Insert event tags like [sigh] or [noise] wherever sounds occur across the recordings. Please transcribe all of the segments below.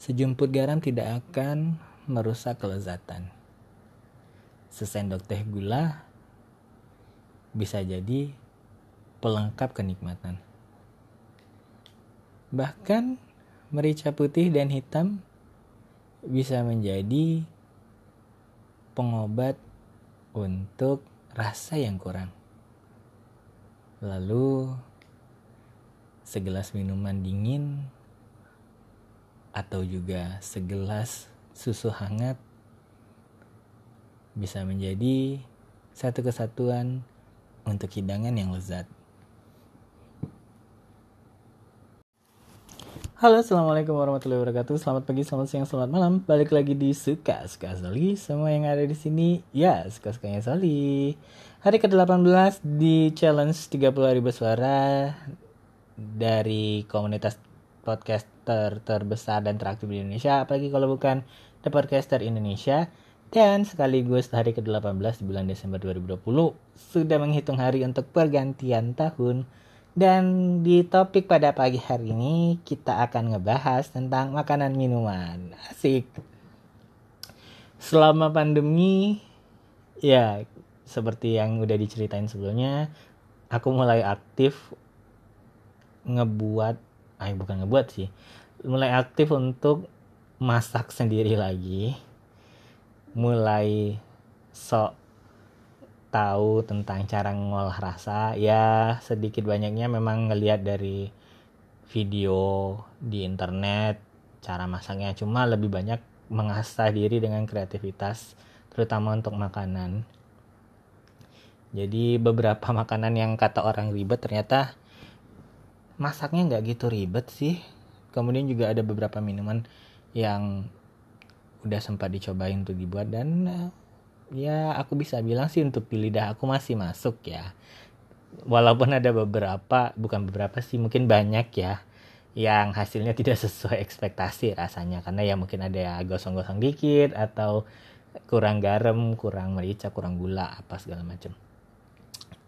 Sejumput garam tidak akan merusak kelezatan. Sesendok teh gula bisa jadi pelengkap kenikmatan. Bahkan merica putih dan hitam bisa menjadi pengobat untuk rasa yang kurang. Lalu segelas minuman dingin atau juga segelas susu hangat bisa menjadi satu kesatuan untuk hidangan yang lezat. Halo, assalamualaikum warahmatullahi wabarakatuh. Selamat pagi, selamat siang, selamat malam. Balik lagi di suka suka Soli. Semua yang ada di sini, ya suka sukanya Soli. Hari ke-18 di challenge 30 hari bersuara dari komunitas podcaster terbesar dan teraktif di Indonesia, apalagi kalau bukan The Podcaster Indonesia. Dan sekaligus hari ke-18 di bulan Desember 2020 sudah menghitung hari untuk pergantian tahun. Dan di topik pada pagi hari ini kita akan ngebahas tentang makanan minuman. Asik. Selama pandemi ya seperti yang udah diceritain sebelumnya, aku mulai aktif ngebuat ay bukan ngebuat sih. Mulai aktif untuk masak sendiri lagi. Mulai sok tahu tentang cara ngolah rasa. Ya sedikit banyaknya memang ngelihat dari video di internet cara masaknya. Cuma lebih banyak mengasah diri dengan kreativitas terutama untuk makanan. Jadi beberapa [laughs] makanan yang kata orang ribet ternyata masaknya nggak gitu ribet sih. Kemudian juga ada beberapa minuman yang udah sempat dicobain untuk dibuat dan eh, ya aku bisa bilang sih untuk di lidah aku masih masuk ya. Walaupun ada beberapa bukan beberapa sih mungkin banyak ya yang hasilnya [laughs] tidak sesuai ekspektasi rasanya. Karena ya mungkin ada gosong-gosong dikit atau kurang garam, kurang merica, kurang gula apa segala macam.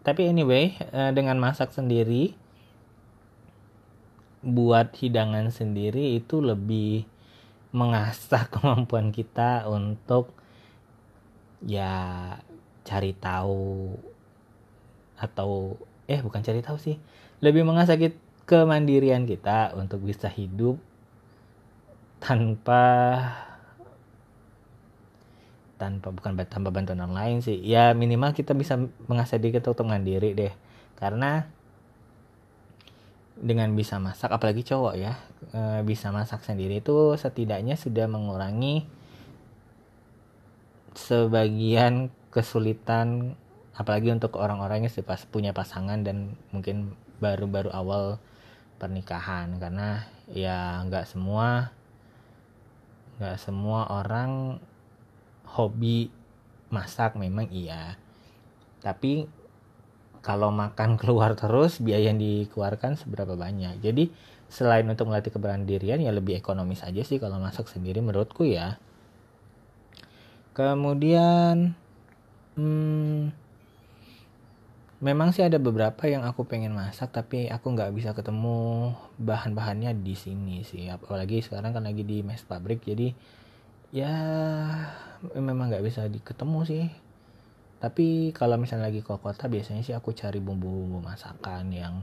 Tapi anyway, eh, dengan masak sendiri buat hidangan sendiri itu lebih mengasah [laughs] kemampuan kita untuk ya cari tahu atau eh bukan cari tahu sih lebih mengasah kemandirian kita untuk bisa hidup tanpa tanpa bukan tanpa bantuan orang lain sih. Ya minimal kita bisa mengasah diri kita untuk mandiri deh. Karena dengan bisa masak apalagi cowok ya e, bisa masak sendiri itu setidaknya sudah mengurangi sebagian kesulitan apalagi untuk orang-orang yang pas punya pasangan dan mungkin baru-baru awal pernikahan. Karena ya nggak semua nggak semua orang hobi masak memang iya. Tapi kalau makan [laughs] keluar terus biaya yang dikeluarkan seberapa banyak. Jadi selain untuk melatih keberanian ya lebih ekonomis aja sih kalau masak sendiri menurutku ya. Kemudian hmm, memang sih ada beberapa yang aku pengen masak tapi aku nggak bisa ketemu bahan-bahannya di sini sih. Apalagi sekarang kan lagi di mes pabrik jadi ya memang nggak bisa diketemu sih tapi kalau misalnya lagi ke kota biasanya sih aku cari bumbu-bumbu masakan yang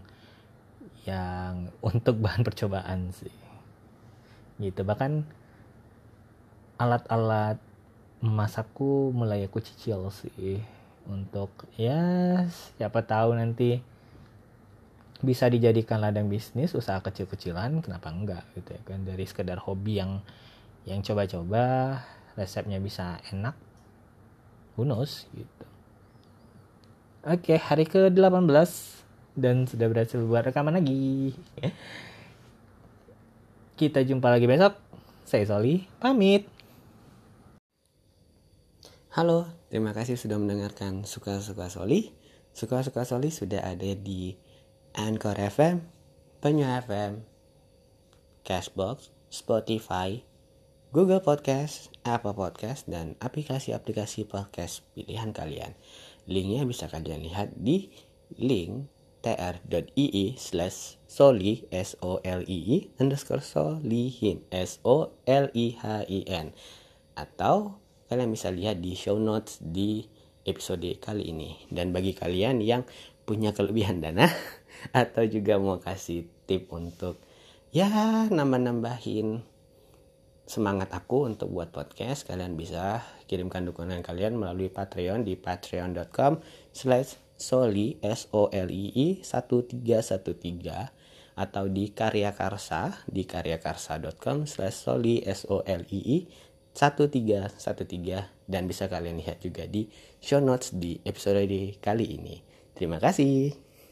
yang [laughs] untuk bahan percobaan sih. Gitu. Bahkan alat-alat masakku mulai aku cicil sih. Untuk ya siapa tahu nanti bisa dijadikan ladang bisnis usaha kecil-kecilan kenapa enggak gitu ya kan. Dari sekedar hobi yang yang coba-coba resepnya bisa enak who gitu oke hari ke 18 dan sudah berhasil buat rekaman lagi kita jumpa lagi besok saya Soli pamit Halo, terima kasih sudah mendengarkan Suka-Suka Soli. Suka-Suka Soli sudah ada di Anchor FM, Penyu FM, Cashbox, Spotify, Google Podcast, Apple Podcast, dan aplikasi-aplikasi podcast pilihan kalian. Linknya bisa kalian lihat di link tr.ii slash soli s o l i i underscore solihin s o l i h i n. Atau kalian bisa lihat di show notes di episode kali ini. Dan bagi kalian yang punya kelebihan dana [laughs] atau juga mau kasih tip untuk ya nambah-nambahin semangat aku untuk buat podcast kalian bisa kirimkan dukungan kalian melalui Patreon di patreon.com slash Soli S O L I I 1313 atau di Karya Karsa di karyakarsa.com slash soli S O L I I 1313 dan bisa kalian lihat juga di show notes di episode kali ini. Terima kasih.